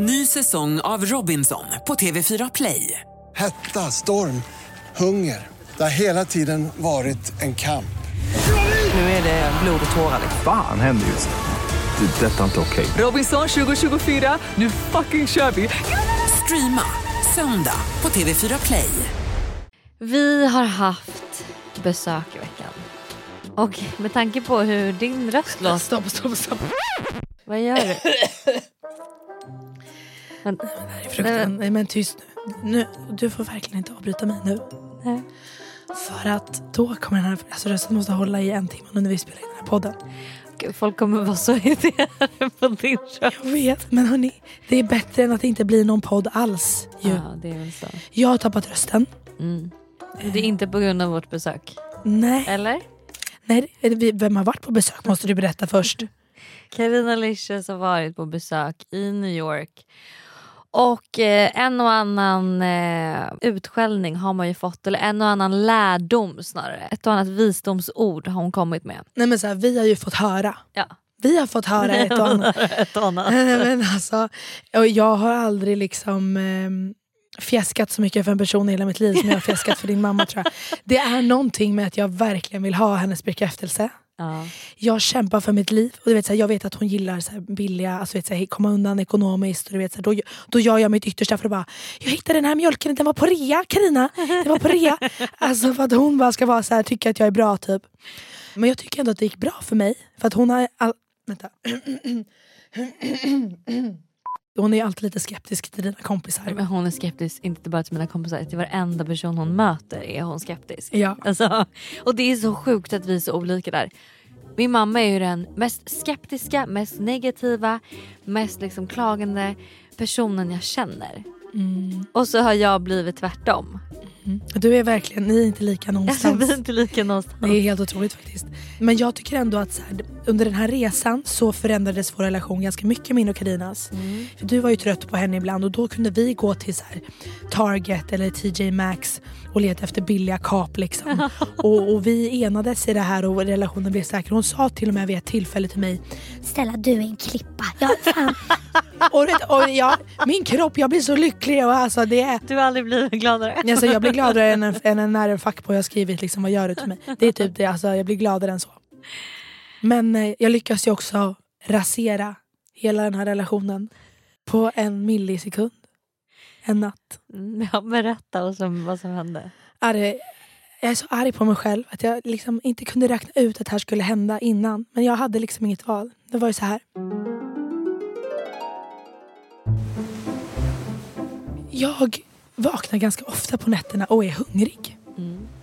Ny säsong av Robinson på TV4 Play. Hetta, storm, hunger. Det har hela tiden varit en kamp. Nu är det blod och tårar. Fan händer just nu. Det. Detta är inte okej. Robinson 2024, nu fucking kör vi! Streama söndag på TV4 Play. Vi har haft besök i veckan. Och med tanke på hur din röst låter. Stopp, stopp, stopp. Vad gör du? Men, Fruktan. Nej men tyst nu. nu. Du får verkligen inte avbryta mig nu. Nej. För att då kommer den här, alltså rösten måste hålla i en timme när vi spelar in den här podden. Gud, folk kommer vara så irriterade på din röst. Jag vet, men hörni, det är bättre än att det inte blir någon podd alls. Ju. Ja, det är väl så. Jag har tappat rösten. Mm. Det är inte på grund av vårt besök. Nej, Eller? nej vem har varit på besök måste du berätta först. Carina Licious har varit på besök i New York. Och eh, en och annan eh, utskällning har man ju fått, eller en och annan lärdom snarare. Ett och annat visdomsord har hon kommit med. Nej men så här, vi har ju fått höra. Ja. Vi har fått höra ett och annat. Ett och annat. Men alltså, och jag har aldrig liksom eh, fjäskat så mycket för en person i hela mitt liv som jag har fjäskat för din mamma tror jag. Det är någonting med att jag verkligen vill ha hennes bekräftelse. Ja. Jag kämpar för mitt liv och du vet, så här, jag vet att hon gillar så här, billiga, alltså, vet, så här, komma undan ekonomiskt. Och, du vet, så här, då, då gör jag mitt yttersta för att bara, jag hittade den här mjölken, den var på rea Karina. Den var på rea. alltså för att hon bara ska vara så tycka att jag är bra typ. Men jag tycker ändå att det gick bra för mig. För att hon har... All... Vänta. Hon är alltid lite skeptisk till dina kompisar. Men hon är skeptisk, inte bara till mina kompisar, till varenda person hon möter är hon skeptisk. Ja. Alltså, och det är så sjukt att vi är så olika där. Min mamma är ju den mest skeptiska, mest negativa, mest liksom klagande personen jag känner. Mm. Och så har jag blivit tvärtom. Du är verkligen, ni är inte lika Alltså, någonstans. vi är inte lika någonstans. Det är helt otroligt faktiskt. Men jag tycker ändå att så här, under den här resan så förändrades vår relation ganska mycket min och Karinas. För du var ju trött på henne ibland och då kunde vi gå till så här, Target eller TJ Maxx och leta efter billiga kap liksom. och, och vi enades i det här och relationen blev säker. Hon sa till och med vid ett tillfälle till mig Snälla du är en klippa. Ja, fan. och, och jag, min kropp, jag blir så lycklig och alltså det är Du har aldrig blivit gladare. Alltså jag blir gladare än, en, än en, när en fuckboy har skrivit liksom, vad gör du till mig. Det är typ det, alltså, jag blir gladare än så. Men eh, jag lyckas ju också rasera hela den här relationen på en millisekund. En natt. Mm, Ja, berätta vad som, vad som hände. Arg, jag är så arg på mig själv att jag liksom inte kunde räkna ut att det här skulle hända innan. Men jag hade liksom inget val. Det var ju så här. Jag vaknar ganska ofta på nätterna och är hungrig.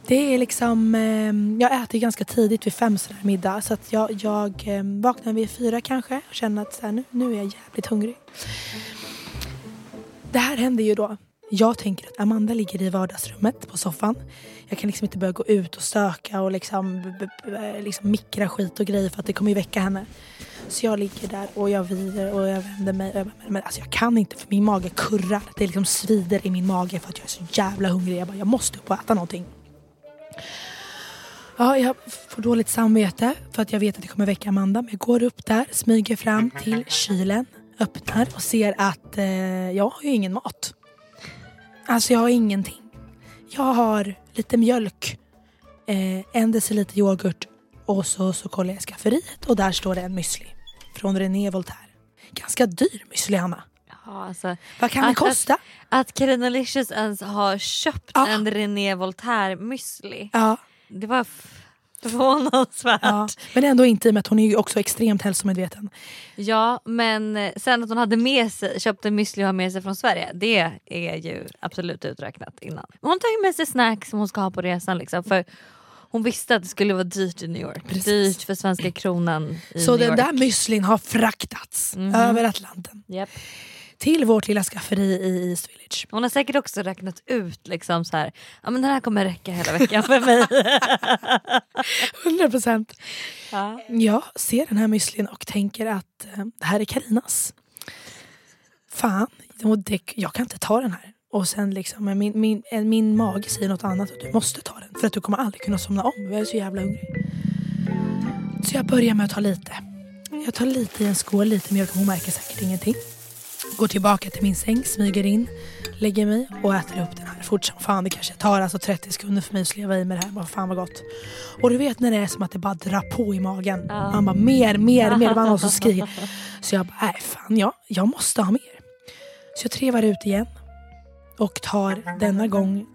Det är liksom, eh, jag äter ganska tidigt vid fem sådär middag så att jag, jag eh, vaknar vid fyra kanske och känner att så här, nu, nu är jag jävligt hungrig. Det här händer ju då. Jag tänker att Amanda ligger i vardagsrummet på soffan. Jag kan liksom inte börja gå ut och stöka och liksom, liksom mikra skit och grejer för att det kommer ju väcka henne. Så jag ligger där och jag vrider och jag vänder mig. Och jag, bara, men alltså jag kan inte för min mage kurrar. Det liksom svider i min mage för att jag är så jävla hungrig. Jag bara, jag måste upp och äta någonting. Ja, jag får dåligt samvete för att jag vet att det kommer väcka Amanda. Men jag går upp där, smyger fram till kylen, öppnar och ser att eh, jag har ju ingen mat. Alltså jag har ingenting. Jag har lite mjölk, eh, en deciliter yoghurt och så, så kollar jag i skafferiet och där står det en müsli från René Voltaire. Ganska dyr müsli Hanna. Ja, alltså, Vad kan det Att- kosta? att Carina Licious ens har köpt Ja. en René Voltaire müsli. Ja, Det var f- förvånansvärt. ja. Men ändå inte i och med att hon är ju också extremt hälsomedveten. Ja men eh, sen att hon hade med sig, köpte müsli och har med sig från Sverige det är ju absolut uträknat innan. Men hon tar ju med sig snacks som hon ska ha på resan liksom för hon visste att det skulle vara dyrt i New York. Precis. Dyrt för svenska kronan i Så New den York. där müslin har fraktats Mhm. över Atlanten Japp. Till vårt lilla skafferi i East Village. Hon har säkert också räknat ut liksom så här, ja men den här kommer räcka hela veckan för mig. 100 procent. ja. Jag ser den här müslin och tänker att eh, det här är Karinas. Fan, det, jag kan inte ta den här. Och sen liksom, min, min, eh, min mage säger något annat och du måste ta den. För att du kommer aldrig kunna somna om. Jag är så jävla hungrig. Så jag börjar med att ta lite. Jag tar lite i en skål, lite mjölk. Hon märker säkert ingenting. Går tillbaka till min säng, smyger in, lägger mig och äter upp den här fort som fan. Det kanske tar alltså 30 sekunder för mig att sleva i mig det här. Vad fan vad gott. Och du vet när det är som att det bara drar på i magen. Man bara mer, mer, mer. Det var någon som skriker. Så jag bara, nej fan jag, jag måste ha mer. Så jag trevar ut igen. Och tar denna gång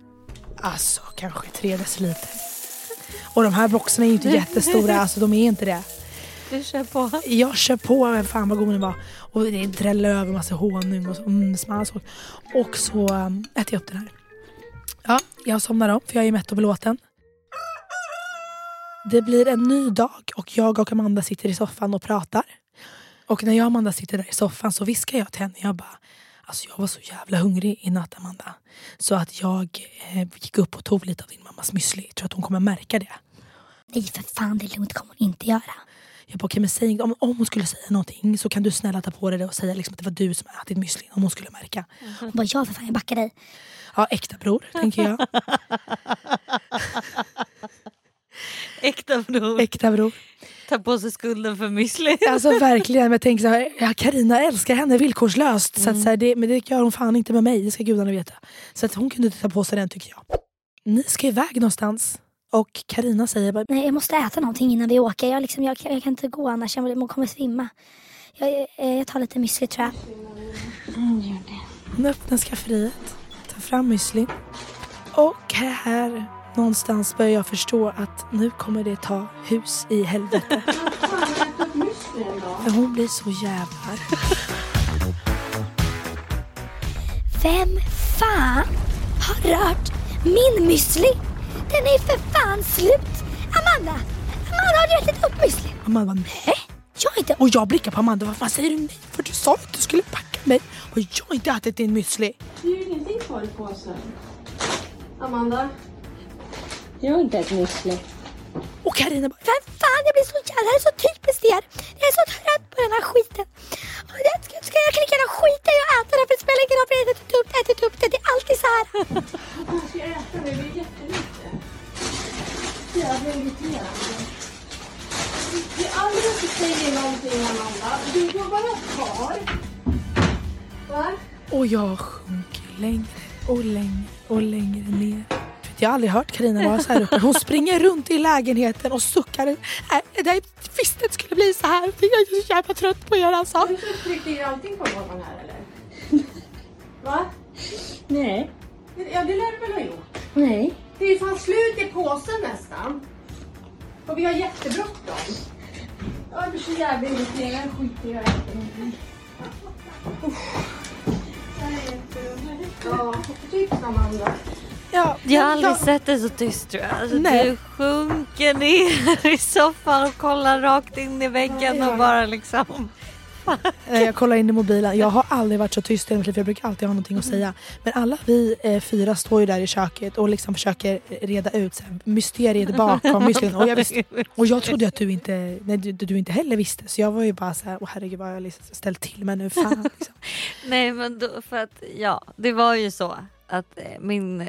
alltså kanske tre deciliter. Och de här boxarna är ju inte jättestora, alltså de är inte det. Du kör på. Jag kör på, men fan vad god den var. Och det dräller över massa honung och så, mm. Och så um, äter jag upp den här. Ja, jag somnar om för jag är mätt och belåten. Det blir en ny dag och jag och Amanda sitter i soffan och pratar. Och när jag och Amanda sitter där i soffan så viskar jag till henne. Jag bara, alltså jag var så jävla hungrig i natt Amanda. Så att jag eh, gick upp och tog lite av din mammas müsli. Tror att hon kommer märka det. Nej för fan, det är lugnt kommer hon inte göra. Jag bara, okej men säg om, om hon skulle säga någonting så kan du snälla ta på dig det och säga liksom att det var du som ätit müsli om hon skulle märka. Hon bara, ja för fan jag backar dig. Ja, äkta bror tänker jag. Äkta bror. Äkta bror. Ta på sig skulden för müsli. Alltså verkligen, men jag tänker så här, ja, Carina älskar henne villkorslöst. Så att, så här, det, men det gör hon fan inte med mig, det ska gudarna veta. Så att hon kunde inte ta på sig den tycker jag. Ni ska iväg någonstans. Och Karina säger bara, Nej, jag måste äta någonting innan vi åker. Jag, liksom, jag, jag kan inte gå annars, jag jag kommer svimma. Jag, jag, jag tar lite müsli tror jag. Hon öppnar skafferiet, tar fram müslin. Och här någonstans börjar jag förstå att nu kommer det ta hus i helvete. För hon blir så jävla. Vem fan har rört min müsli? Den är för fan slut. Amanda, Amanda har du ätit upp müsli? Amanda nej. Jag inte... Och jag blickar på Amanda, vad fan säger du nej? För du sa att du skulle packa mig. Och jag har inte ätit din müsli. Det är ju ingenting kvar i påsen. Amanda? Jag har inte ätit müsli. Och Carina bara, Vem fan, jag blir så jävla... Det är så typiskt er. Jag är så trött på den här skiten. Och jag ska, ska jag lika gärna skita i att äta det för det spelar ingen roll för jag har ätit upp det, ätit upp det. Det är alltid så här. Vad ska jag äta nu? Det är jättelite. Jävla irriterande. Det är aldrig att du säger någonting Amanda. Du går bara kvar. Va? Och jag sjunker längre och längre och längre ner. Jag har aldrig hört Karina vara så här uppe. Hon springer runt i lägenheten och suckar. Nej, jag visste det skulle bli så här. Jag är så jävla trött på er alltså. Har du tryckt i allting på morgonen här eller? Va? Nej. Ja det lär du väl ha gjort? Nej. Det är ju fan slut i påsen nästan. Och vi har jättebråttom. Jag blir så jävla irriterad. Skiter i äta någonting. Ja, typ Amanda. Ja, Jag har aldrig sett dig så tyst tror jag. Alltså, Nej. du sjunker ner i soffan och kollar rakt in i väggen Ja. och bara liksom... Eh, Jag kollar in i mobilen. Jag har aldrig varit så tyst i mitt liv, för jag brukar alltid ha någonting att säga. Men alla vi eh, fyra står ju där i köket och liksom försöker reda ut så här, mysteriet bakom müslin. Och jag, visste, och jag trodde att du inte, nej, du, du inte heller visste. Så jag var ju bara så här, åh herregud vad har jag liksom ställt till med nu. Fan, liksom. Nej men då, för att ja, det var ju så att eh, min eh,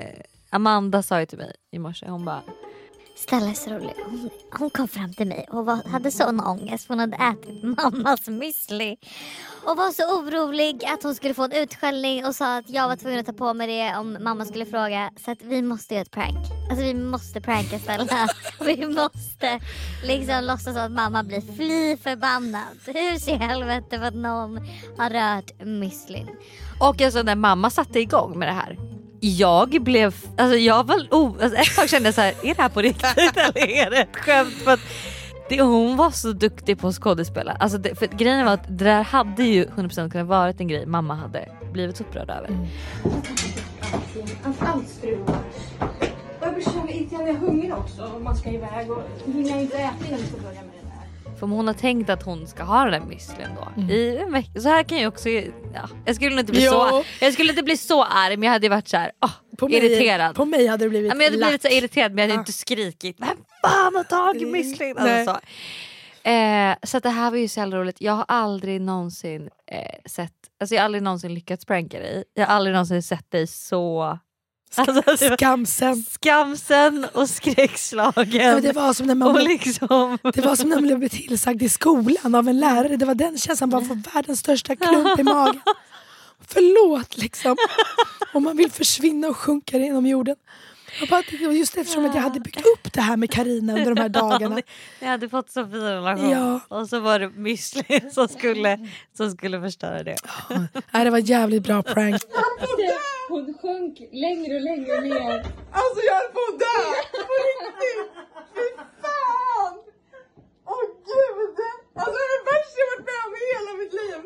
Amanda sa ju till mig i morse, hon bara Stella är så rolig. Hon, hon kom fram till mig och var, hade sån ångest för hon hade ätit mammas müsli. Och var så orolig att hon skulle få en utskällning och sa att jag var tvungen att ta på mig det om mamma skulle fråga. Så att vi måste göra ett prank. Alltså vi måste pranka Stella. vi måste liksom låtsas att mamma blir fly förbannad. Hur i helvete för att någon har rört müslin. Och alltså när mamma satte igång med det här. Jag blev, alltså jag var, oh, alltså ett tag kände jag så här, är det här på riktigt eller är det ett skämt? För att det, hon var så duktig på att skådespela. Alltså det, för grejen var att det där hade ju 100% kunnat vara en grej mamma hade blivit så upprörd över. Och jag blir så hungrig också. Och man ska iväg och hinner inte äta innan vi ska börja med det där. För om hon har tänkt att hon ska ha den där müslin då. I en vecka. Så här kan jag också, ja, jag skulle inte bli Jo. så jag skulle inte bli så arg men jag hade varit så här, åh, På mig, irriterad. På mig hade det blivit Ja, men jag hade lack. blivit så irriterad men jag hade Ja. inte skrikit Vem fan har tagit müslin? Nej. Alltså, så. Eh, så det här var ju så jävla roligt. Jag har aldrig någonsin eh, sett, alltså jag har aldrig någonsin lyckats pranka dig. Jag har aldrig någonsin sett dig så alltså, Skamsen. skamsen och Ja, skräckslagen. men det, var som när man, blev- liksom... det var som när man blev tillsagd i skolan av en lärare. Det var den känslan, bara få världens största klump i magen. förlåt liksom. och man vill försvinna och sjunka genom jorden. Jag bara, just eftersom att jag hade byggt upp det här med Karina under de här dagarna. Ni, hade fått så fin relation Ja. och så var det müsli som skulle, som skulle förstöra det. Nej, det var jävligt bra prank. Hon sjönk längre och längre ner. Alltså jag höll på att dö! På riktigt! Fy fan! Åh gud! Alltså det är det värsta jag varit med om i hela mitt liv.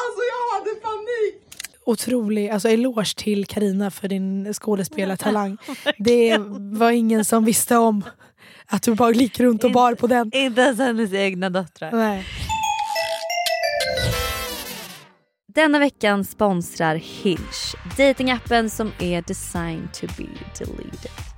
Alltså jag hade panik. Otrolig, alltså eloge till Karina för din skådespelartalang. Det var ingen som visste om att du bara gick runt och bar på den. Inte ens hennes egna döttrar. Nej. Denna veckan sponsrar Hinge, datingappen som är designed to be deleted.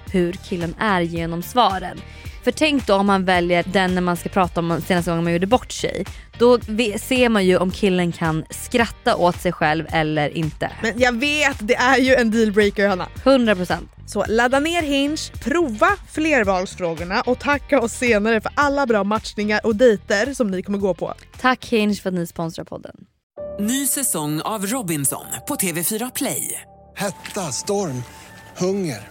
hur killen är genom svaren. För tänk då om man väljer den när man ska prata om senaste gången man gjorde bort sig. Då ser man ju om killen kan skratta åt sig själv eller inte. Men jag vet, det är ju en dealbreaker Hanna. 100%. Så ladda ner Hinge, prova flervalsfrågorna och tacka oss senare för alla bra matchningar och dejter som ni kommer gå på. Tack Hinge för att ni sponsrar podden. Ny säsong av Robinson på TV4 Play. Hetta, storm, hunger.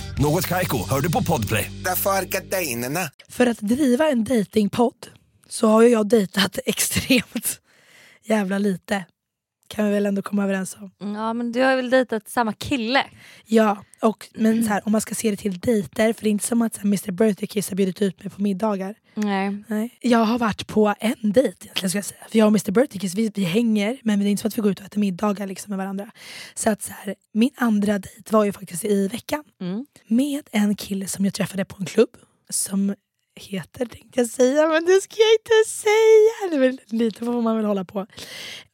Något Kaiko, hör du på Podplay. Därför är gardinerna. För att driva en datingpodd så har ju jag dejtat extremt jävla lite. Kan vi väl ändå komma överens om. Ja men du har väl dejtat samma kille? Ja, och, men så här, om man ska se det till dejter, för det är inte som att så här, Mr Birthday Kiss har bjudit ut mig på middagar. Nej. Nej. Jag har varit på en dejt egentligen ska jag säga. För jag och Mr Birthday Kiss vi, vi hänger men det är inte så att vi går ut och äter middagar liksom, med varandra. Så att så här, min andra dejt var ju faktiskt i veckan. Mm. Med en kille som jag träffade på en klubb. Som heter tänkte jag säga men det ska jag inte säga. Det är väl, lite får man väl hålla på.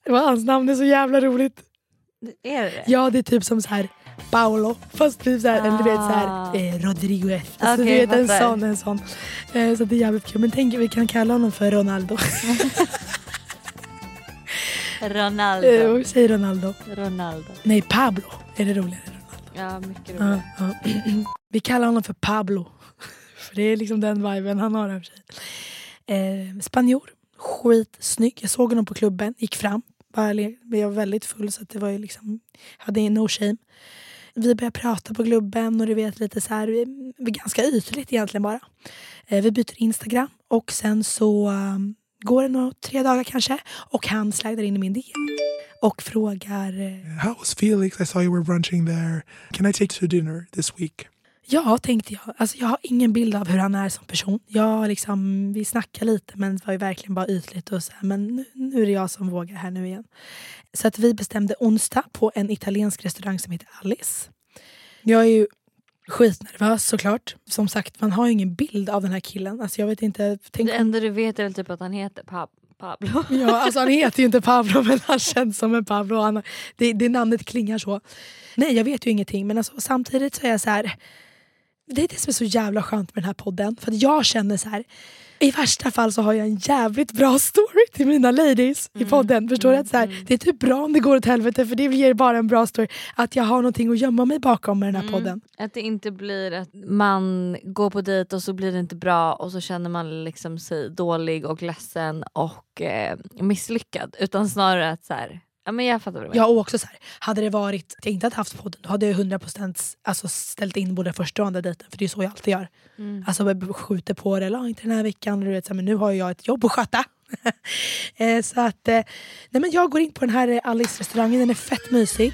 Det var hans namn är så jävla roligt. Är det det? Ja det är typ som så här Paolo fast typ så här, eller du vet så Ah. här, eh, Rodrigo F. Alltså, Okej, du vet en fattar. sån. En sån. Eh, så det är jävligt kul. Men tänk vi kan kalla honom för Ronaldo. Ronaldo. Eh, Säg Ronaldo. Ronaldo. Nej Pablo är det roligare. Ja mycket Ja, roligt. ja. Vi kallar honom för Pablo. För det är liksom den viben han har över sig. Eh, spanjor, skitsnygg. Jag såg honom på klubben, gick fram. Bara men jag var väldigt full så att det var ju liksom, jag hade no shame. Vi började prata på klubben och du vet lite så här, vi- vi- ganska ytligt egentligen bara. Eh, vi byter Instagram och sen så um, går det nog tre dagar kanske och han slidar in i min DM och frågar eh, How was Felix? I saw you were brunching there. Can I take you to dinner this week? Ja, tänkte jag. Alltså, jag har ingen bild av hur han är som person. Jag liksom, vi snackar lite men det var ju verkligen bara ytligt. Och så här, men nu, nu är det jag som vågar här nu igen. Så att vi bestämde onsdag på en italiensk restaurang som heter Alice. Jag är ju skitnervös såklart. Som sagt, man har ju ingen bild av den här killen. Alltså, jag vet inte, tänk Det enda du vet är väl typ att han heter Pab Pablo. Ja, alltså han heter ju inte Pablo men han känns som en Pablo. Han, det, det namnet klingar så. Nej jag vet ju ingenting men alltså, samtidigt så är jag så här. Det är det som är så jävla skönt med den här podden. För att jag känner så här. I värsta fall så har jag en jävligt bra story till mina ladies i podden. Förstår du? Att så här, det är typ bra om det går åt helvete för det ger bara en bra story. Att jag har någonting att gömma mig bakom med den här podden. Att det inte blir att man går på dejt och så blir det inte bra och så känner man liksom sig dålig och ledsen och eh, misslyckad. Utan snarare att så här, ja men jag fattar vad du menar. Ja och också så här, hade det varit att jag inte hade haft podden då hade jag 100% alltså, ställt in både första och andra dejten för det är så jag alltid gör. Mm. Alltså jag skjuter på det, eller "Ah, inte den här veckan, du vet, så här, men nu har jag ett jobb att sköta. Eh, så att, eh, nej men jag går in på den här eh, Alice restaurangen, den är fett mysig.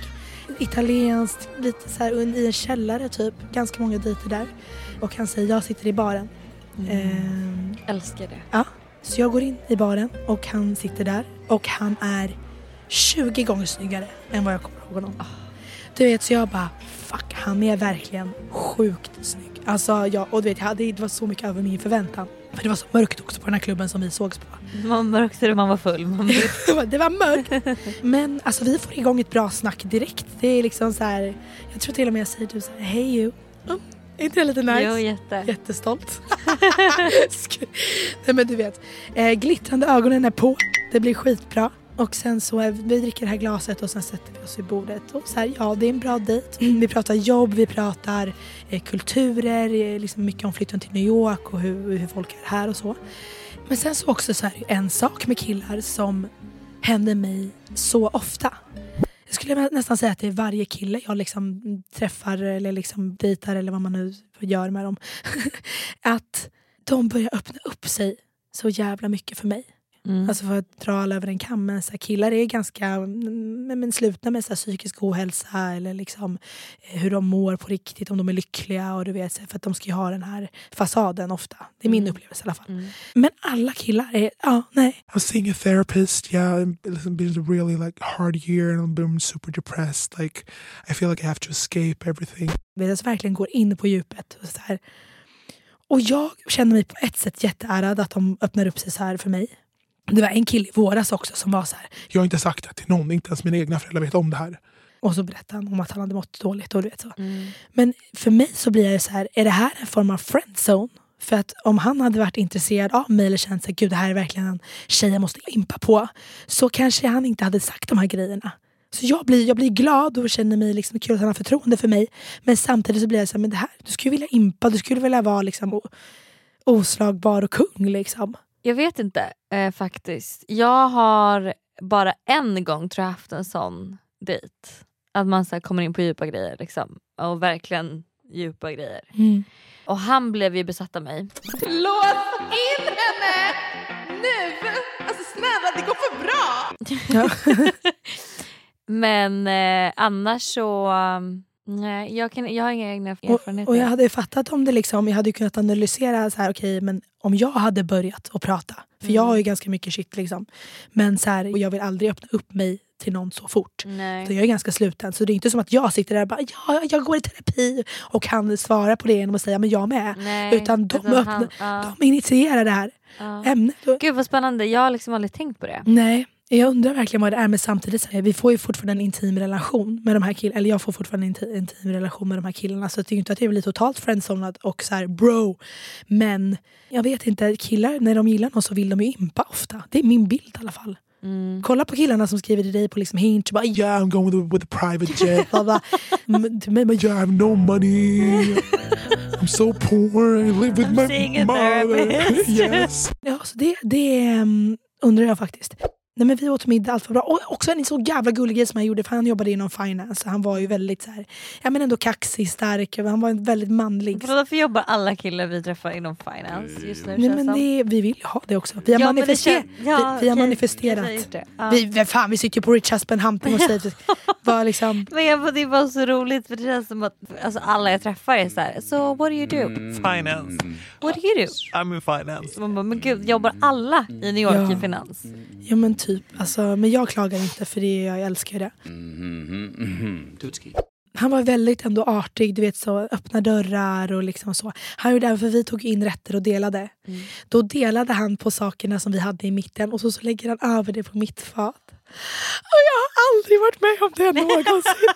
Italienskt, lite så här, i en källare typ, ganska många dejter där. Och han säger jag sitter i baren. Ehm, Älskar det. Ja, så jag går in i baren och han sitter där och han är 20 gånger snyggare än vad jag kommer ihåg honom. Du vet, så jag bara fuck, han är verkligen sjukt snygg. Alltså, jag, och du vet, jag hade, det var så mycket över min förväntan. För det var så mörkt också på den här klubben som vi sågs på. Man var mörkt när man var full. Man det var mörkt. Men alltså vi får igång ett bra snack direkt. Det är liksom så här, jag tror till och med jag säger typ så här, hey you. Mm, är inte det lite nice? Jo, jätte. Jättestolt. Nej men du vet, eh, glittrande ögonen är på, det blir skitbra. Och sen så, eh, vi dricker det här glaset och sen sätter vi oss vid bordet. Och så här, ja det är en bra dejt. Vi pratar jobb, vi pratar eh, kulturer, eh, liksom mycket om flytten till New York och hur, hur folk är här och så. Men sen så också så här, en sak med killar som händer mig så ofta. Jag skulle nästan säga att det är varje kille jag liksom träffar eller liksom dejtar eller vad man nu gör med dem. att de börjar öppna upp sig så jävla mycket för mig. Mm. Alltså för att dra alla över en kam. Men så här, killar är ganska mm, men, men slutna med så här, psykisk ohälsa eller liksom, eh, hur de mår på riktigt, om de är lyckliga. Och du vet, så här, för att de ska ju ha den här fasaden ofta. Det är min upplevelse i alla fall. Men alla killar är, ja nej. I was seeing a therapist. Yeah, it's been a really like hard year, and been super depressed. Like, I feel like I have to escape everything. Medan verkligen går in på djupet. Och, så här. och jag känner mig på ett sätt jätteärad att de öppnar upp sig så här för mig. Det var en kille i våras också som var så här. Jag har inte sagt det till någon, inte ens mina egna föräldrar vet om det här. Och så berättade han om att han hade mått dåligt. Och du vet så. Men för mig så blir det så här, är det här en form av friendzone? För att om han hade varit intresserad av mig eller känt att det här är verkligen en tjej jag måste impa på. Så kanske han inte hade sagt de här grejerna. Så jag blir, jag blir glad och känner mig liksom kul att han har förtroende för mig. Men samtidigt så blir jag så här, men det här, du skulle vilja impa, du skulle vilja vara liksom oslagbar och kung liksom. Jag vet inte eh, faktiskt. Jag har bara en gång tror jag haft en sån dejt. Att man så här, kommer in på djupa grejer liksom. Och verkligen djupa grejer. Mm. Och han blev ju besatt av mig. Lås in henne nu! Alltså snälla det går för bra! Men eh, annars så... Nej, jag, kan, jag har inga egna Och, erfarenheter. och jag hade fattat om det liksom, jag hade kunnat analysera så här, okej men om jag hade börjat att prata, för jag har ju ganska mycket shit liksom. Men så här, och jag vill aldrig öppna upp mig till någon så fort. Nej. Så jag är ganska sluten. Så det är inte som att jag sitter där och bara ja, jag går i terapi och kan svara på det genom att säga men jag med. Nej, Utan de, öppnar, han- ja. de initierar det här Ja. ämnet. Gud vad spännande, jag har liksom aldrig tänkt på det. Nej, jag undrar verkligen vad det är men samtidigt vi får ju fortfarande en intim relation med de här killarna. Eller jag får fortfarande en inti- intim relation med de här killarna. Så det är ju inte att jag blir totalt friendzonad och så här bro. Men jag vet inte, killar när de gillar någon så vill de ju impa ofta. Det är min bild i alla fall. Kolla på killarna som skriver till dig på liksom Hinge. Bara, Yeah, I'm going with, with a private jet. bla, bla. Men till mig bara, Yeah, I have no money. I'm so poor. I live with my Seeing a mother. yes. Ja, så det, det um, undrar jag faktiskt. Nej, men vi åt middag, allt var bra. Och också en så jävla gullig grej som han gjorde, för han jobbade inom finance. Han var ju väldigt så här, ja, men ändå kaxig, stark. Han var en väldigt manlig. Varför jobbar alla killar vi träffar inom finance just nu Nej, men det, vi vill ju ha det också. Vi har, Ja, manifester- ja, vi, vi har manifesterat. Ja. Vi, fan, vi sitter ju på Rich Husband Humping och säger var liksom, Men jag, det var så roligt för det känns som att alltså, alla jag träffar är så här. so what do you do? Finance. What do you do? I'm in finance. Man bara, men gud jobbar alla i New York Ja. i finans? ja men typ. Alltså, men jag klagar inte för det, jag älskar ju det. Han var väldigt ändå artig, du vet så öppna dörrar och liksom så. Han gjorde även för vi tog in rätter och delade. Då delade han på sakerna som vi hade i mitten och så, så lägger han över det på mitt fat. Och jag har aldrig varit med om det någonsin.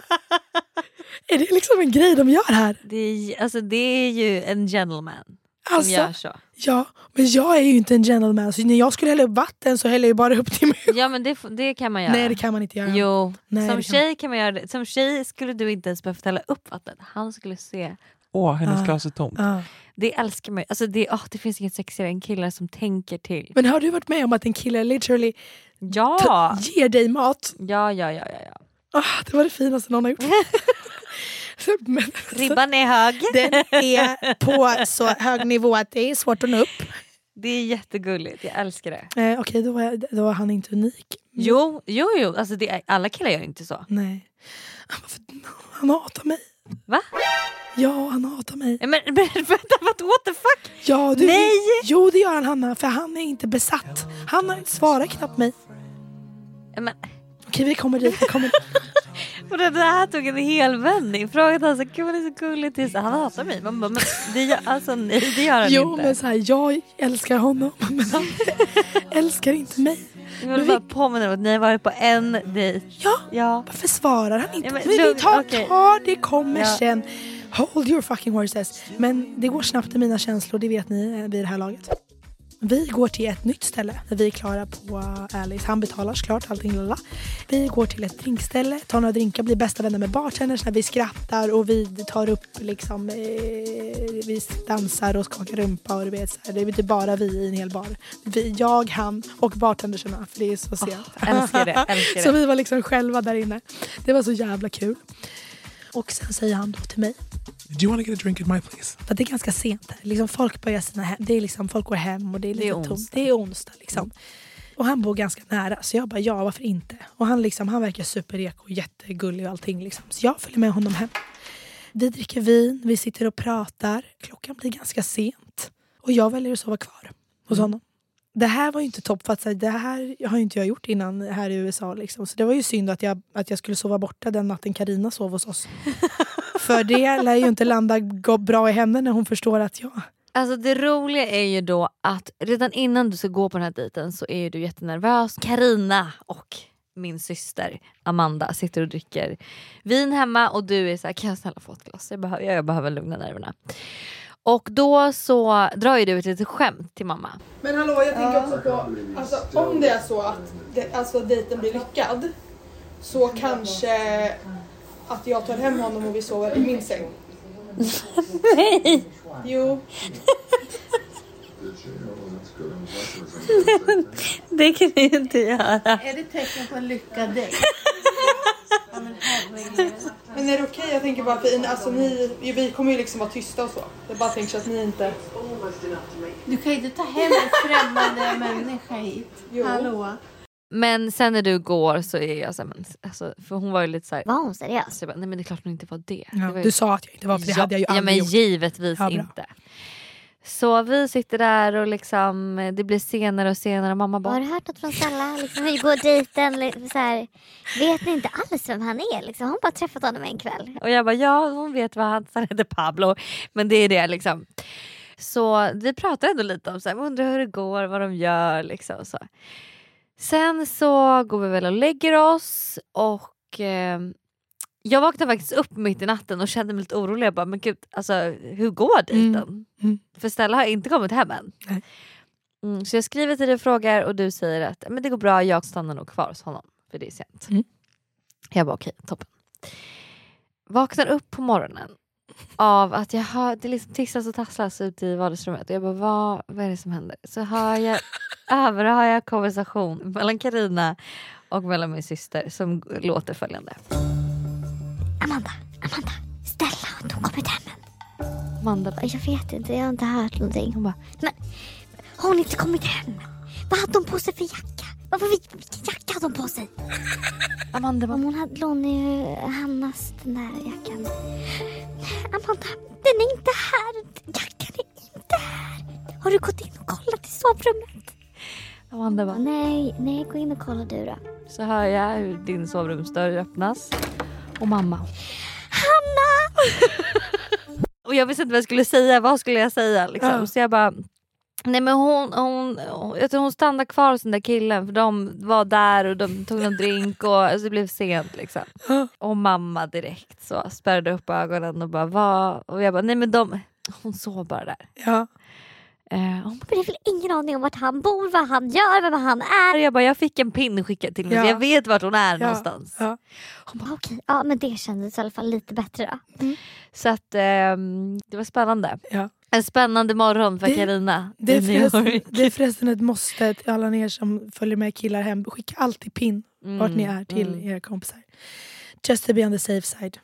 är det liksom en grej de gör här? Det är, alltså, det är ju en gentleman. Som Alltså, gör så. Ja, men jag är ju inte en gentleman. Så när jag skulle hälla upp vatten så häller jag bara upp till mig Ja men det, det kan man göra. Nej det kan man inte göra. Jo, Nej, som tjej kan man göra det. Som tjej skulle du inte ens behövt hälla upp vatten. Han skulle se. Åh, hennes Ah. glas är tomt. Ja. Det älskar man alltså det, åh, det finns inget sexigare än killar som tänker till. Men har du varit med om att en kille literally Ja! ger dig mat? Ja, ja, ja. ja, ja. Ah, det var det finaste någon har gjort. Alltså, Ribban är hög. Den är på så hög nivå att det är svårt att nå upp. Det är jättegulligt, jag älskar det. Eh, Okej, då, var jag- då var han inte unik. Jo, jo, jo. Alltså är, alla killar gör inte så. Nej. Han hatar mig. Va? Ja, han hatar mig. Men, men vänta, what, what the fuck? Ja, du, Nej! Jo, det gör han Hanna, för han är inte besatt. Han har- svarar knappt mig. Men, Okej, vi kommer dit. Vi kommer dit. och det här tog en hel vändning. Han så gud han är så gullig till så han hatar mig. Man bara, men det gör, alltså, nej, det gör han Jo, inte. men så här, jag älskar honom, men han älskar inte mig. Jag vill bara påminna om att ni har varit på en dejt. Ja, ja. varför svarar han inte? Ja, men men vi lugn, tar, okej. tar, det kommer Ja. sen. Hold your fucking horses. Men det går snabbt i mina känslor, det vet ni eh, vid det här laget. Vi går till ett nytt ställe där vi är klara på Alice. Han betalar såklart allting lilla. Vi går till ett drinkställe, tar några drinkar, blir bästa vänner med bartenders när vi skrattar och vi tar upp liksom, eh, vi dansar och skakar rumpa och du vet så här, det är typ bara vi i en hel bar. Vi, jag, han och bartendersarna för det är så sent. älskar det, älskar så det. vi var liksom själva där inne. Det var så jävla kul. Och sen säger han då till mig Do you want to get a drink at my place? för det är ganska sent här. Liksom folk börjar sina hem. Det är liksom, folk går hem och det är lite Det är tomt. onsdag. Det är onsdag liksom. Och han bor ganska nära så jag bara ja varför inte. Och han, liksom, han verkar superreko och jättegullig och allting. Liksom. Så jag följer med honom hem. Vi dricker vin, vi sitter och pratar. Klockan blir ganska sent. Och jag väljer att sova kvar hos honom. Det här var ju inte topp för att så här, det här har ju inte jag gjort innan här i USA. Liksom. Så det var ju synd att jag, att jag skulle sova borta den natten Karina sov hos oss. för det lär ju inte landa bra i henne när hon förstår att jag... Alltså det roliga är ju då att redan innan du ska gå på den här dejten så är du jättenervös. Karina och min syster Amanda sitter och dricker vin hemma och du är så här, kan jag snälla få ett glas? Jag behöver, jag behöver lugna nerverna. Och då så drar ju du ett litet skämt till mamma. Men hallå jag tänker också på, alltså, om det är så att det, alltså, dejten blir lyckad så kanske att jag tar hem honom och vi sover i min säng. Nej! Jo. det kan du ju inte göra. Är det tecken på en lyckad dejt? Ja, men är det okej? Jag tänker bara för alltså, ni, vi kommer ju liksom vara tysta och så. Jag bara tänker så att ni inte... Du kan ju inte ta hem en främmande människa hit. Hallå? Men sen när du går så är jag såhär, men, alltså, för hon var ju lite såhär. Var hon seriös? Så jag bara, nej men det är klart hon inte var det. Ja, det var ju- du sa att jag inte var, för det hade jag ju ja, aldrig men gjort. givetvis Ja, inte. Så vi sitter där och liksom, det blir senare och senare och mamma bara Har du hört något från Stella? Liksom, hur går dejten? Så här, vet ni inte alls vem han är? Liksom, hon bara träffat honom en kväll? Och jag bara ja hon vet vad han, han heter Pablo. Men det är det liksom. Så vi pratar ändå lite om så här, undrar hur det går, vad de gör liksom. Så. Sen så går vi väl och lägger oss och eh, jag vaknade faktiskt upp mitt i natten och kände mig lite orolig. Jag bara, men gud, alltså, hur går dejten? Mm. För Stella har inte kommit hem än. Mm, så jag skriver till dig och frågar och du säger att men det går bra, jag stannar nog kvar hos honom för det är sent. Mm. Jag bara okej, toppen. Vaknar upp på morgonen av att jag hör, det liksom tisslas och tasslas ute i vardagsrummet och jag bara vad, vad är det som händer? Så hör jag, överhör jag konversation mellan Karina och mellan min syster som låter följande. Amanda, Amanda, Stella har inte hon kommit hem än? Amanda bara, Jag vet inte, jag har inte hört någonting. Hon bara, men har hon inte kommit hem? Vad hade hon på sig för jacka? Vad, vad, vilken jacka hade hon på sig? Amanda bara, Om hon hade ju Hannas den där jackan. Amanda, den är inte här. Jackan är inte här. Har du gått in och kollat i sovrummet? Amanda bara, Nej, nej, gå in och kolla du då. så hör jag hur din sovrumsdörr öppnas och mamma. Hanna! Och jag visste inte vad jag skulle säga, vad skulle jag säga? Liksom. Ja. Så jag bara, nej men hon, hon, jag tror hon stannade kvar hos den där killen för de var där och de tog någon drink och alltså, det blev sent. Liksom. Och mamma direkt så spärrade upp ögonen och bara vad? Och jag bara, nej men de, Hon sov bara där. Ja. Eh, hon Men det är väl ingen aning om vart han bor, vad han gör, vem han är. jag, bara, jag fick en pin skickad till mig Ja. så jag vet vart hon är Ja. någonstans. Ja. Hon bara okej, ja men det kändes i alla fall lite bättre då. Så att ehm, det var spännande. Ja. En spännande morgon för Det- Carina Det är, förresten, det är förresten ett måste till alla er som följer med killar hem. Skicka alltid pin vart ni är till mm. era kompisar. Just to be on the safe side.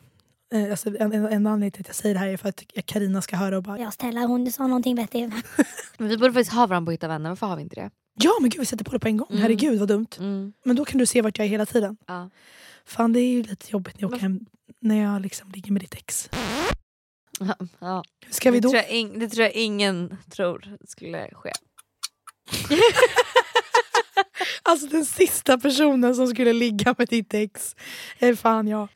Eh, alltså, en, en, en anledning till att jag säger det här är för att Karina ska höra och bara Ja Stella hon sa någonting vettigt. Men vi borde faktiskt ha varandra på Hitta vänner, varför har vi inte det? Ja men gud vi sätter på det på en gång. Mm. Herregud vad dumt. Mm. Men då kan du se vart jag är hela tiden. Ja. Fan det är ju lite jobbigt när jag åker hem när jag liksom ligger med ditt ex. Ja, ja. Ska vi det då? Tror jag ing- det tror jag ingen tror skulle ske. Alltså den sista personen som skulle ligga med ditt ex är fan jag.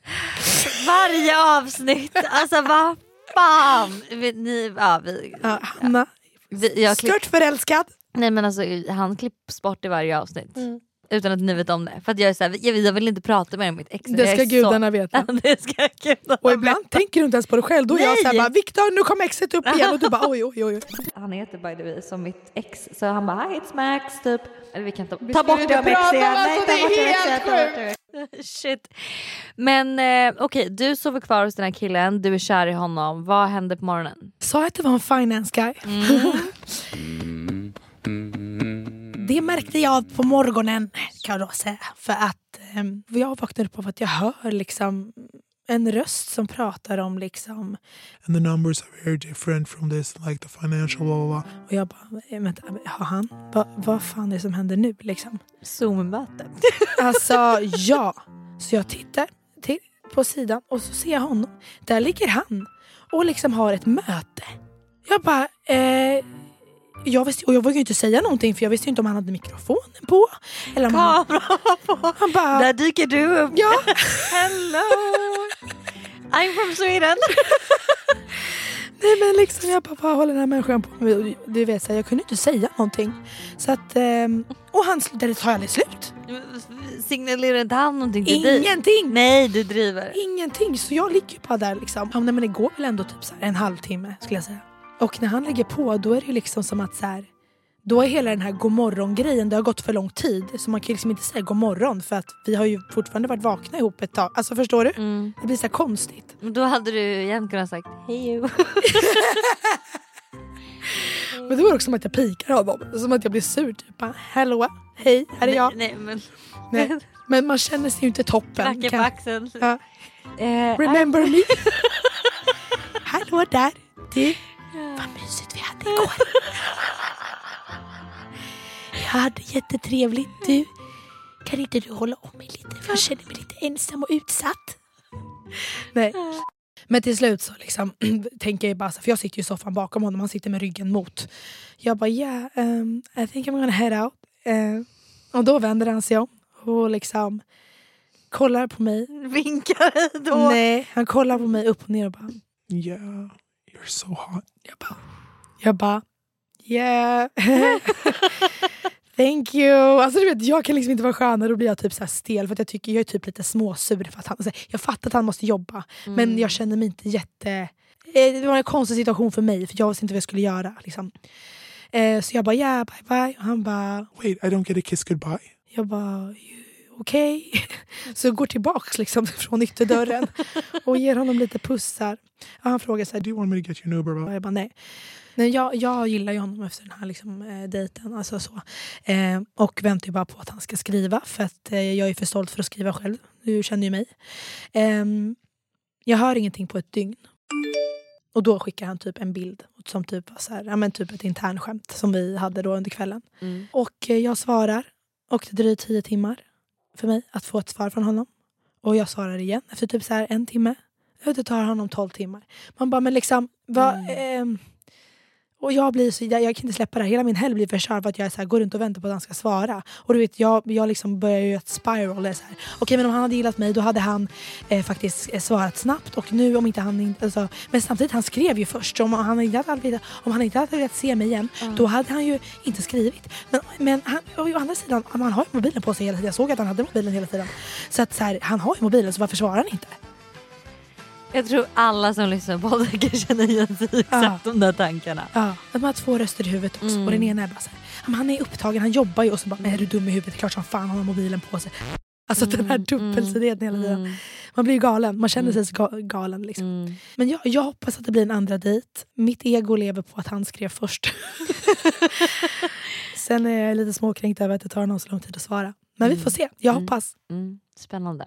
Varje avsnitt, alltså vad fan! Ni, ja, vi, Ja, Hanna, vi, stört förälskad. Nej men alltså han klipps bort i varje avsnitt. Mm. Utan att ni vet om det. För att jag är såhär, jag, jag vill inte prata mer om mitt ex. Det ska gudarna så... veta. det ska gudarna Och ibland tänker du inte ens på det själv. Då är jag Nej. såhär bara Viktor nu kom exet upp igen och du bara oj oj oj. Han heter by the way som mitt ex. Så han bara hi it's Max typ. Eller vi kan ta, Vi ta bort det om ex prata om igen. alltså, det är ta bort helt exet, ta bort det. Shit. Men eh, okej, du sover kvar hos den här killen, du är kär i honom. Vad hände på morgonen? Sa jag att det var en finance guy? Det märkte jag på morgonen kan jag då säga. För att ehm, jag vaknade upp av att jag hör liksom en röst som pratar om liksom And the numbers are very different from this, like the financial blah blah blah. och jag bara, eh, vänta, har han? Va, vad fan är det som händer nu liksom? Zoom-möte. Alltså ja. Så jag tittar till, på sidan och så ser jag honom. Där ligger han och liksom har ett möte. Jag bara, eh, jag, visste, och jag vågade inte säga någonting för jag visste inte om han hade mikrofonen på. Eller om han, Kameran var på. han bara, Där dyker du upp. Ja. Hello! I'm from Sweden. Nej men liksom jag bara, vad håller den här människan på med? Du vet, så här, jag kunde inte säga någonting. Så att, ehm, och han, det tar aldrig slut. Signalerar inte han någonting till dig? Ingenting! Nej du driver. Ingenting, så jag ligger bara där liksom. Ja, men det går väl ändå typ så en halvtimme skulle jag säga. Och när han lägger på då är det liksom som att så här, då är hela den här godmorgon grejen det har gått för lång tid. Så man kan liksom inte säga godmorgon för att vi har ju fortfarande varit vakna ihop ett tag. Alltså förstår du? Det blir så konstigt. Men Då hade du igen kunnat sagt hej. Men det var också som att jag pikar honom. Som att jag blir sur. Typ bara, hallå, hej, här är jag. Nej, men... Nej. Men man känner sig ju inte toppen. Knacken på Kan- axeln. Ja. Eh, Remember me? Hallå där. Du, vad mysigt vi hade igår. Jag hade jättetrevligt. Du, kan inte du hålla om mig lite? För jag känner mig lite ensam och utsatt. Nej. Men till slut så liksom, tänker jag bara, för jag sitter ju i soffan bakom honom, han sitter med ryggen mot. Jag bara yeah, um, I think I'm gonna head out. Eh, och då vänder han sig om och liksom kollar på mig. Vinkar då. Nej, han kollar på mig upp och ner och bara Yeah, you're so hot. Jag bara, jag bara yeah. Thank you. Alltså du vet, jag kan liksom inte vara skönare. Då blir jag typ så här stel för att jag tycker jag är typ lite småsur. För att han, alltså, jag fattar att han måste jobba men Mm. jag känner mig inte jätte... Eh, Det var en konstig situation för mig för jag visste inte vad jag skulle göra. Liksom. Eh, så jag bara yeah bye bye och han bara Wait, I don't get a kiss goodbye. jag bara "You okej. Så jag går tillbaks liksom från ytterdörren och ger honom lite pussar. Och han frågar så här, Do you want me to get you an Uber? Och jag bara nej. nej jag, jag gillar ju honom efter den här liksom, eh, dejten. Alltså så. Eh, och väntar bara på att han ska skriva för att eh, jag är för stolt för att skriva själv. Du känner ju mig. Eh, jag hör ingenting på ett dygn. Och då skickar han typ en bild som typ var så här, ja, men typ ett internskämt som vi hade då under kvällen. Mm. Och eh, jag svarar och det dröjer tio timmar för mig att få ett svar från honom. Och jag svarar igen efter typ så här en timme. Det tar honom tolv timmar. Man bara, men liksom, vad, ehm, och jag blir så, jag, jag kan inte släppa det här. Hela min helg blir förstörd för att jag så här, går runt och väntar på att han ska svara. Och du vet, jag, jag liksom börjar ju ett spiral. Okej men om han hade gillat mig då hade han eh, faktiskt eh, svarat snabbt. Och nu om inte han. Alltså, men samtidigt han skrev ju först. Om han inte hade, velat- om han inte hade velat se mig igen då hade han ju inte skrivit. Men, men han, å andra sidan, han har ju mobilen på sig hela tiden. Jag såg att han hade mobilen hela tiden. Så att så här, han har ju mobilen så varför svarar han inte? Jag tror alla som lyssnar på podden kan känna igen sig i exakt de där tankarna. Ja, man har två röster i huvudet också. Mm. Och den ena är bara så här, "Ja, men han är upptagen, han jobbar ju och så bara, är du dum i huvudet? Klart som fan han har mobilen på sig. Alltså den här dubbelsidigheten hela tiden. Man blir ju galen, man känner sig ga- galen. Liksom. Men jag, jag hoppas att det blir en andra dejt. Mitt ego lever på att han skrev först. Sen är jag lite småkränkt över att det tar honom så lång tid att svara. Men vi får se, jag hoppas. Mm. Spännande.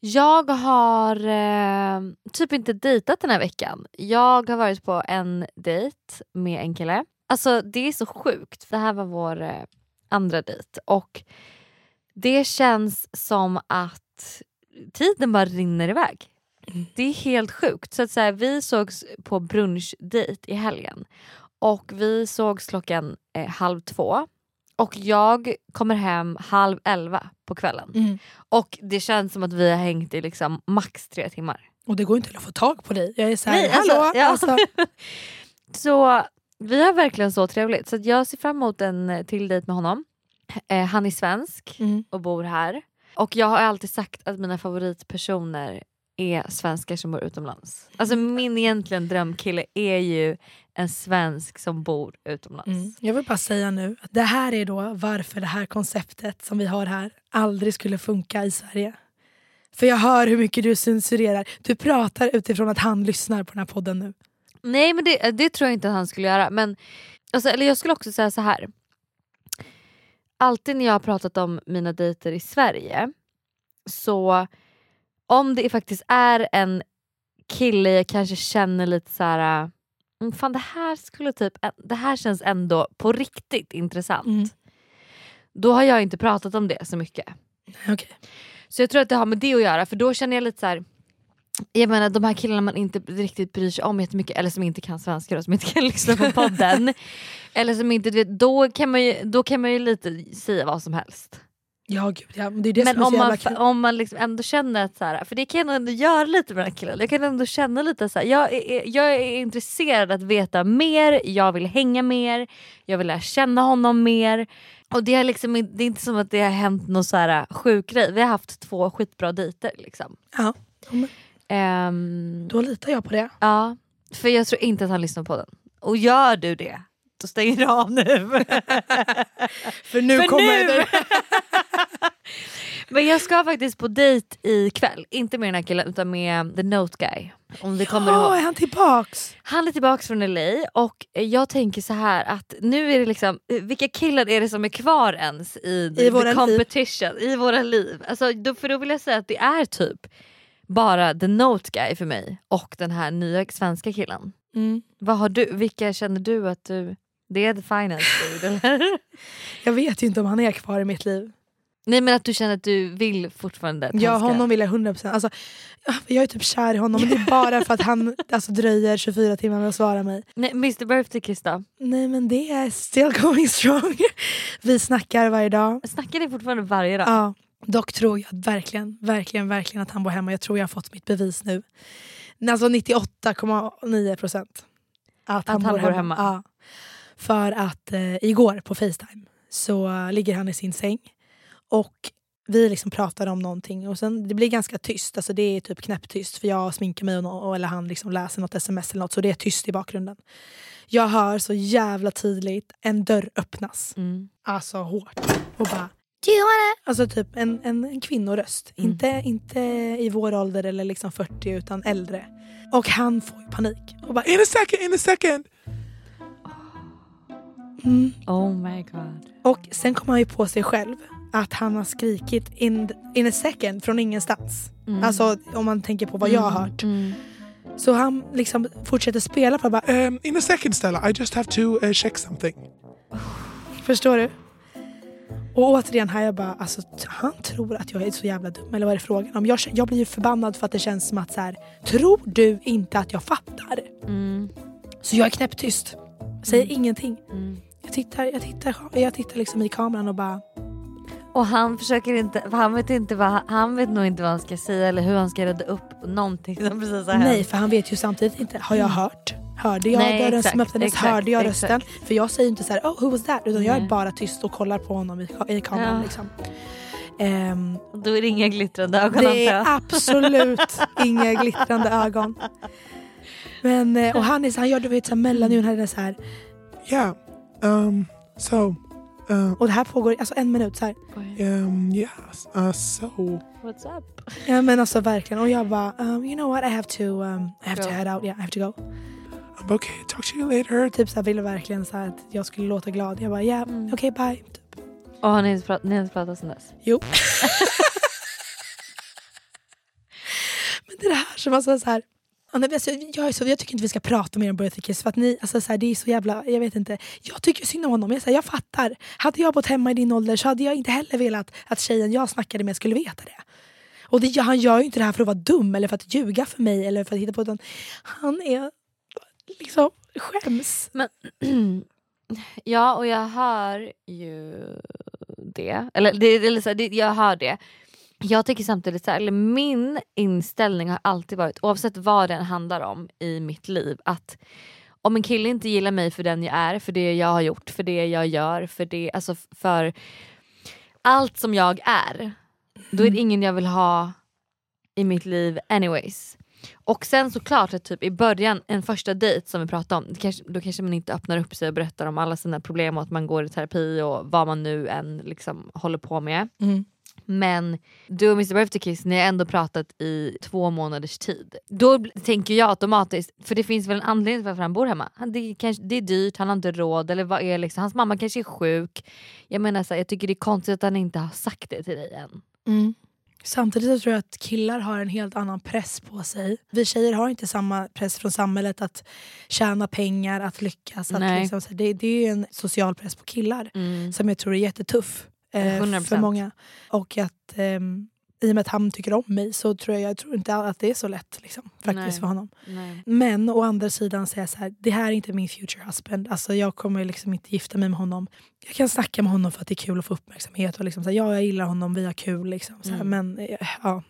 Jag har eh, typ inte dejtat den här veckan. Jag har varit på en dejt med en kille. Alltså det är så sjukt. Det här var vår eh, andra dejt och det känns som att tiden bara rinner iväg. Det är helt sjukt. Så att så här, vi sågs på brunchdejt i helgen och vi sågs klockan eh, halv två och jag kommer hem halv elva på kvällen. Mm. Och det känns som att vi har hängt i liksom max tre timmar. Och det går inte att få tag på dig. Jag är såhär, Nej, alltså, hallå? ja. Alltså, Så vi har verkligen så trevligt. Så jag ser fram emot en eh, till dejt med honom. Eh, han är svensk Mm. och bor här. Och jag har alltid sagt att mina favoritpersoner är svenskar som bor utomlands. Alltså min egentligen drömkille är ju en svensk som bor utomlands. mm. Jag vill bara säga nu att det här är då varför det här konceptet som vi har här aldrig skulle funka i Sverige. För jag hör hur mycket du censurerar. Du pratar utifrån att han lyssnar på den här podden nu. Nej men det, det tror jag inte att han skulle göra. Men, alltså, eller jag skulle också säga så här. Alltid när jag har pratat om mina dejter i Sverige så om det faktiskt är en kille jag kanske känner lite så här. "Mm, Fan det här skulle typ, det här känns ändå på riktigt intressant. Då har jag inte pratat om det så mycket. Okay. Så jag tror att det har med det att göra för då känner jag lite så här. Jag menar de här killarna man inte riktigt bryr sig om jättemycket eller som inte kan svenska och som inte kan lyssna på podden. eller som inte, vet, då, kan man ju, då kan man ju lite säga vad som helst. Ja gud ja, men det är det Men som är så om man, kul. om man liksom ändå känner att så här, för det kan jag ändå göra lite med den här killen. Jag kan ändå känna lite så här, jag är, jag är intresserad att veta mer, jag vill hänga mer, jag vill lära känna honom mer. Och det, är liksom, det är inte som att det har hänt någon så här sjuk grej. Vi har haft två skitbra dejter. Liksom. Ja. Ehm, Då litar jag på det. Ja, för jag tror inte att han lyssnar på den. Och gör du det, då stänger av nu. för nu kommer det. Men jag ska faktiskt på dejt ikväll. Inte med den här killen utan med the note guy. Om du kommer Ja, ihåg. är han tillbaks? Han är tillbaks från LA och jag tänker så här att nu är det liksom, vilka killar är det som är kvar ens i, the våra liv. competition, i våra liv? Alltså, då, för då vill jag säga att det är typ bara the note guy för mig och den här nya svenska killen. Mm. Vad har du, vilka känner du att du, det är the finance dude eller? Jag vet ju inte om han är kvar i mitt liv. Nej men att du känner att du vill fortfarande att Ja han ska... honom vill jag 100%. Alltså, ja, jag är typ kär i honom men det är bara för att han alltså, dröjer 24 timmar med att svara mig. Nej, Mr Birthday Kiss då? Nej men det är still going strong. Vi snackar varje dag. Snackar ni fortfarande varje dag? Ja. Dock tror jag verkligen, verkligen, verkligen att han bor hemma. Jag tror jag har fått mitt bevis nu. Alltså 98,9 procent. Att, han bor hemma. Ja. För att eh, igår på Facetime så ligger han i sin säng och vi liksom pratar om någonting och sen det blir ganska tyst. Alltså det är typ knäpptyst för jag sminkar mig och, eller han liksom läser något sms eller något så det är tyst i bakgrunden. Jag hör så jävla tydligt en dörr öppnas. Mm. Alltså hårt. Och bara wanna? Alltså typ en, en, en kvinnoröst. Inte, inte i vår ålder eller liksom 40 utan äldre. Och han får panik. Och bara In a second, in a second. Mm. Oh my god. Och sen kom han ju på sig själv att han har skrikit in, in a second från ingenstans. Mm. Alltså om man tänker på vad jag har hört. Så han liksom fortsätter spela på bara, Um, in a second, Stella. I just have to uh, check something. Förstår du? Och återigen här jag bara, alltså han tror att jag är så jävla dum eller vad är det frågan om? Jag, jag blir ju förbannad för att det känns som att så här, tror du inte att jag fattar? Mm. Så jag är knäpptyst. Säger ingenting. Jag tittar, jag tittar, jag tittar liksom i kameran och bara, Och han försöker inte, för han vet inte vad, han vet nog inte vad han ska säga eller hur han ska rädda upp någonting som precis har hänt. nej för han vet ju samtidigt inte, har jag hört? Hörde jag Nej, dörren exakt, som öppnades? exakt, Hörde jag exakt. rösten? För jag säger inte så här, oh who was that? Utan jag är bara tyst och kollar på honom i, i kameran. Ja. Liksom. Ehm, Då är det inga glittrande ögon Det är absolut inga glittrande ögon. Men, eh, och han, är så, han gör du vet, så här mellanljud, han är så här. Yeah. Um. So. Uh, Och det här pågår alltså en minut så här. um. Yes. Uh. So. What's up? Ja men alltså verkligen. Och jag bara, um, you know what I have to, um, I have to Go. head out, yeah I have to go. I'm okay. Talk to you later. Typ så här, ville verkligen så här, att jag skulle låta glad. Jag bara, yeah, Mm. okej bye. Och har ni inte pratat, ni pratat sen dess? Jo. Men det är det här som alltså så här ja, Alltså, jag, är så, jag tycker inte vi ska prata mer om Birthday Kiss för att ni, alltså, så här, det är så jävla, jag vet inte. Jag tycker synd om honom, jag, så här, jag fattar. Hade jag bott hemma i din ålder så hade jag inte heller velat att tjejen jag snackade med skulle veta det. Och det, han gör ju inte det här för att vara dum eller för att ljuga för mig eller för att hitta på utan han är liksom skäms. Men, ja och jag hör ju det. Eller, det, det, det, jag hör det. Jag tycker samtidigt så här, eller min inställning har alltid varit, oavsett vad den handlar om i mitt liv, att om en kille inte gillar mig för den jag är, för det jag har gjort, för det jag gör, för det, alltså för allt som jag är, då är det ingen jag vill ha i mitt liv anyways. Och sen såklart att typ i början, en första dejt som vi pratade om, kanske, då kanske man inte öppnar upp sig och berättar om alla sina problem och att man går i terapi och vad man nu än liksom håller på med. Mm. Men du och Mr Birthday Kiss, ni har ändå pratat i två månaders tid. Då tänker jag automatiskt, för det finns väl en anledning till varför han bor hemma. Han, det, är kanske, det är dyrt, han har inte råd, eller vad är liksom, hans mamma kanske är sjuk. Jag menar så här, jag tycker det är konstigt att han inte har sagt det till dig än. Mm. Samtidigt så tror jag att killar har en helt annan press på sig. Vi tjejer har inte samma press från samhället att tjäna pengar, att lyckas. Att liksom, det, det är ju en social press på killar Mm. som jag tror är jättetuff eh, 100%. för många. Och att ehm, i och med att han tycker om mig så tror jag, jag tror inte att det är så lätt liksom, faktiskt Nej. för honom. Nej. Men å andra sidan säga så här, det här är inte min future husband. Alltså jag kommer liksom inte gifta mig med honom. Jag kan snacka med honom för att det är kul att få uppmärksamhet. Och liksom så här, ja, jag gillar honom, vi har kul. Liksom, så här, Mm. Men eh, ja,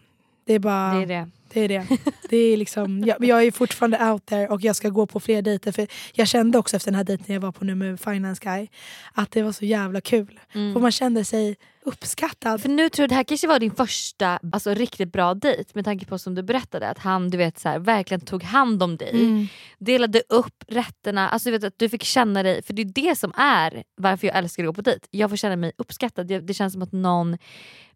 det är bara... Det är det. Det är det. det är liksom, jag, jag är fortfarande out there och jag ska gå på fler dejter. För jag kände också efter den här dejten jag var på nu med Finance Guy att det var så jävla kul. Mm. För man kände sig uppskattad. För nu tror jag det här kanske var din första alltså, riktigt bra dejt med tanke på som du berättade att han du vet, så här, verkligen tog hand om dig. Mm. Delade upp rätterna, alltså, du vet, att du fick känna dig, för det är det som är varför jag älskar att gå på dejt. Jag får känna mig uppskattad. Det känns som att någon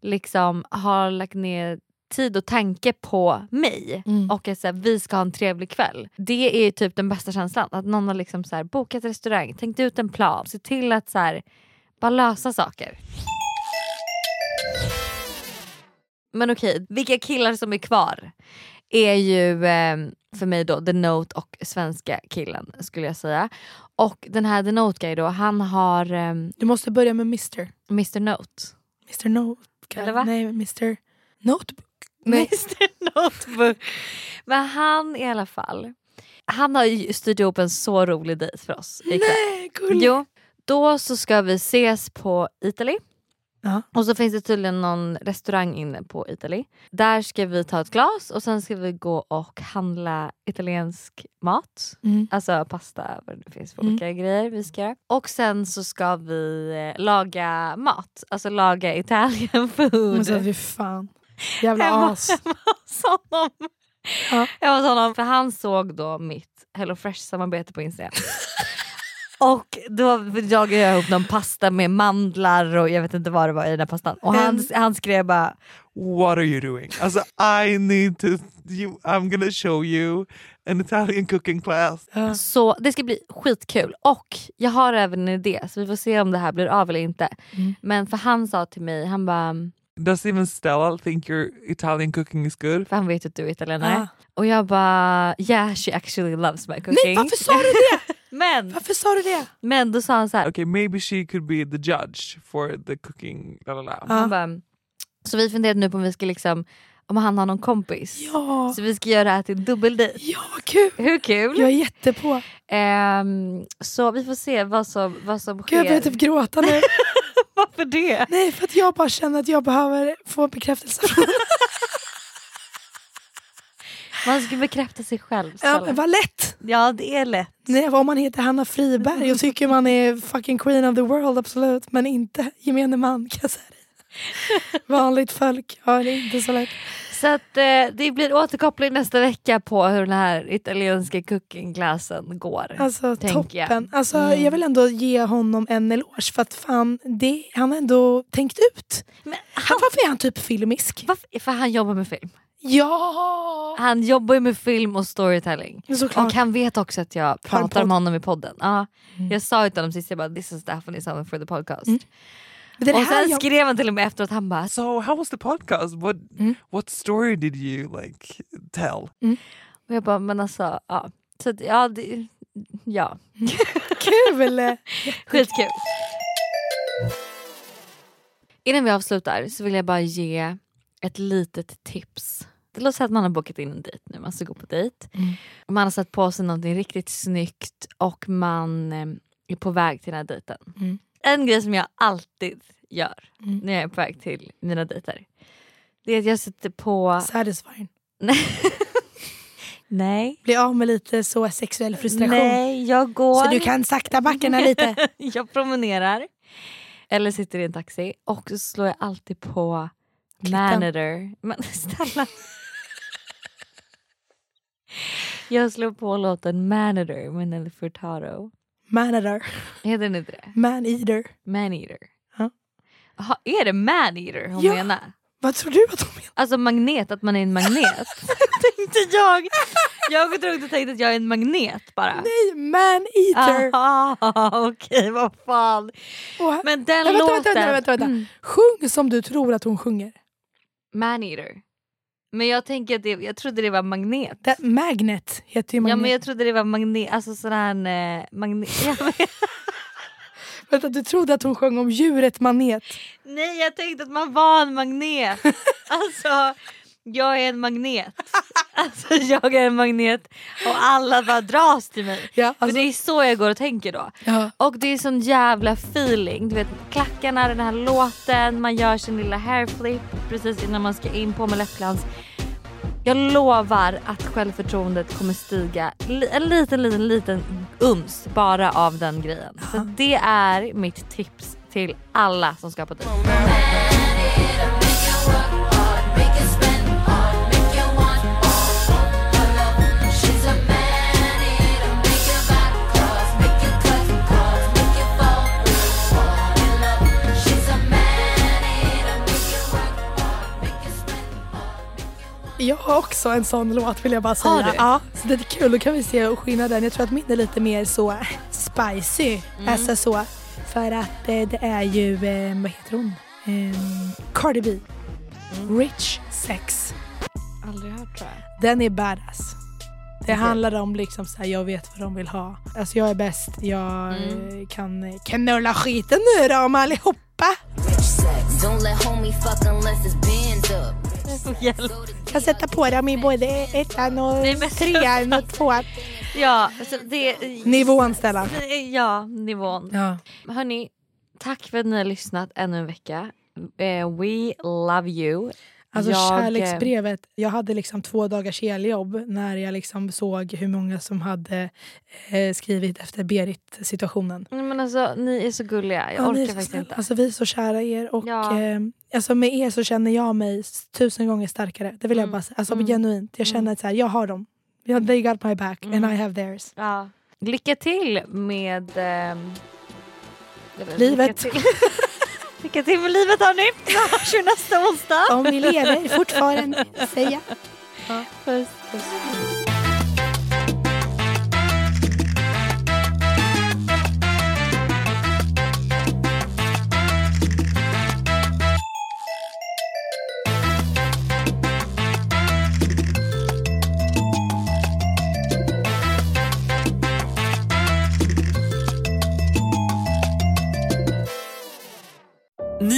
liksom har lagt ner tid och tanke på mig Mm. och att så här, vi ska ha en trevlig kväll. Det är typ den bästa känslan. Att någon har liksom så här, bokat restaurang, tänkt ut en plan, se till att så här, bara lösa saker. Men okej, vilka killar som är kvar är ju eh, för mig då The Note och svenska killen skulle jag säga. Och den här The Note guy då, han har... Eh, Du måste börja med Mr. Mr Note. Mr Note. Eller va? Nej, Mr Notebook. Mr Notebook. Men han i alla fall, han har ju styrt ihop en så rolig dejt för oss ikväll. Nej, gulligt. Jo, då så ska vi ses på Italy. Ja. Och så finns det tydligen någon restaurang inne på Italy. Där ska vi ta ett glas och sen ska vi gå och handla italiensk mat. Mm. Alltså pasta, vad det finns för Mm. olika grejer vi ska göra. Och sen så ska vi eh, laga mat. Alltså laga Italian food. Men så fy fan. Jävla Hemma- as. hemma hos honom. Ja. Hemma hos honom. För han såg då mitt Hello Fresh samarbete på Instagram. Och då lagade jag ihop någon pasta med mandlar och jag vet inte vad det var i den här pastan. Och han, han skrev bara What are you doing? Alltså, I need to. You, I'm gonna show you. an Italian cooking class. Så det ska bli skitkul. Och jag har även en idé så vi får se om det här blir av eller inte. Mm. Men för han sa till mig, han bara Does even Stella think your Italian cooking is good? För han vet att du är italienare. Ah. Och jag bara, yeah she actually loves my cooking. Nej varför sa du det? men, varför sa du det? Men då sa han så här. Okay, maybe she could be the judge for the cooking. La, la, la. Han bara, så vi funderade nu på om vi ska liksom om han har någon kompis. Ja. Så vi ska göra det här till dubbeldejt. Ja, kul! Hur kul? Jag är jättepå. Ehm, så vi får se vad som, vad som sker. Gud, jag börjar typ gråta nu. Varför det? Nej, för att jag bara känner att jag behöver få bekräftelse. Man ska bekräfta sig själv. ja, men vad lätt! Ja det är lätt. Nej, om man heter Hanna Friberg och tycker man är fucking queen of the world, absolut. Men inte gemene man kan jag säga det. Vanligt folk, ja det är inte så lätt. Så att eh, det blir återkoppling nästa vecka på hur den här italienska cookingklassen går. Alltså tänker jag. toppen. Alltså, Mm. Jag vill ändå ge honom en eloge för att fan, det, han har ändå tänkt ut. Men Varför är han typ filmisk? Varför? För han jobbar med film. Ja! Han jobbar ju med film och storytelling. Såklart. Och han vet också att jag pratar om honom i podden. Ja. Jag sa ju till honom sist, jag bara this is definitely something for the podcast. Mm. Och sen jag- skrev han till och med efteråt, han bara So how was the podcast? What Mm. what story did you like tell? Och jag bara, men alltså, ja. Så ja, det, ja. Kul! Skitkul. Innan vi avslutar så vill jag bara ge ett litet tips. Låt säga att man har bokat in en dejt nu, man ska gå på dejt. Och Man har satt på sig någonting riktigt snyggt och man eh, är på väg till den här dejten. Mm. En grej som jag alltid gör Mm. när jag är på väg till mina dejter. Det är att jag sätter på... Satisfying. Nej. Bli av med lite så sexuell frustration. Nej, jag går. Så du kan sakta backarna lite. jag promenerar. Eller sitter i en taxi och så slår jag alltid på Manager. Men snälla. jag slår på låten Manager med Nelly Furtado. Manager. Heter den inte det? Man-eater. Maneater. Ja. Är det maneater hon Ja. menar? Vad tror du att hon menar? Alltså magnet, att man är en magnet. tänkte jag. Jag och tänkt att jag är en magnet bara. Nej, man-eater. Okej, vad fan. Men den Nej, vänta, låten... vänta, vänta, vänta, vänta. Mm. Sjung som du tror att hon sjunger. Maneater. Men jag tänker att det, jag trodde det var magnet. Det, magnet heter ju magnet. Ja men jag trodde det var magnet, alltså sån här eh, magnet. Ja, Vänta, du trodde att hon sjöng om djuret manet. nej jag tänkte att man var en magnet. Alltså jag är en magnet. Alltså jag är en magnet och alla bara dras till mig. För det är så jag går och tänker då. alltså- Ja. Och det är sån jävla feeling. Du vet klackarna, den här låten, man gör sin lilla hairflip precis innan man ska in på med läppglans. Jag lovar att självförtroendet kommer stiga en liten, liten, liten uns bara av den grejen. Så det är mitt tips till alla som ska på dejt. Jag har också en sån låt vill jag bara säga. Har du? Ja, så det är kul, då kan vi se skillnaden. Jag tror att min är lite mer så spicy. Mm. Alltså så. För att eh, det är ju, eh, vad heter hon? Eh, Cardi B. Mm. Rich Sex. Aldrig hört tror jag. Den är badass. Det handlar om liksom så här, jag vet vad de vill ha. Alltså jag är bäst, jag Mm. eh, kan eh, knulla skiten nu då om allihopa. Don't let homie fuck unless it's bins up. Jag sätter på dem i både ettan och trean och tvåan. Ja, alltså det... Nivån Stellan. Ja, nivån. Ja. Hörni, tack för att ni har lyssnat ännu en vecka. Eh, we love you. Alltså Jag, eh, kärleksbrevet, jag hade liksom två dagars heljobb när jag liksom såg hur många som hade eh, skrivit efter Berit-situationen. Men alltså, ni är så gulliga. Jag Ja, orkar faktiskt snälla. inte. Alltså, vi är så kära er och Ja. eh, alltså, med er så känner jag mig tusen gånger starkare. Det vill jag Mm. bara säga. Alltså, Mm. genuint. Jag känner att så här, jag har dem. Ja, They got my back and I have theirs. Ja. Lycka till med... ehm, Livet. Lycka till. lycka till med livet hörni. Så hörs vi nästa onsdag. Om ni lever fortfarande, säga. Puss, puss.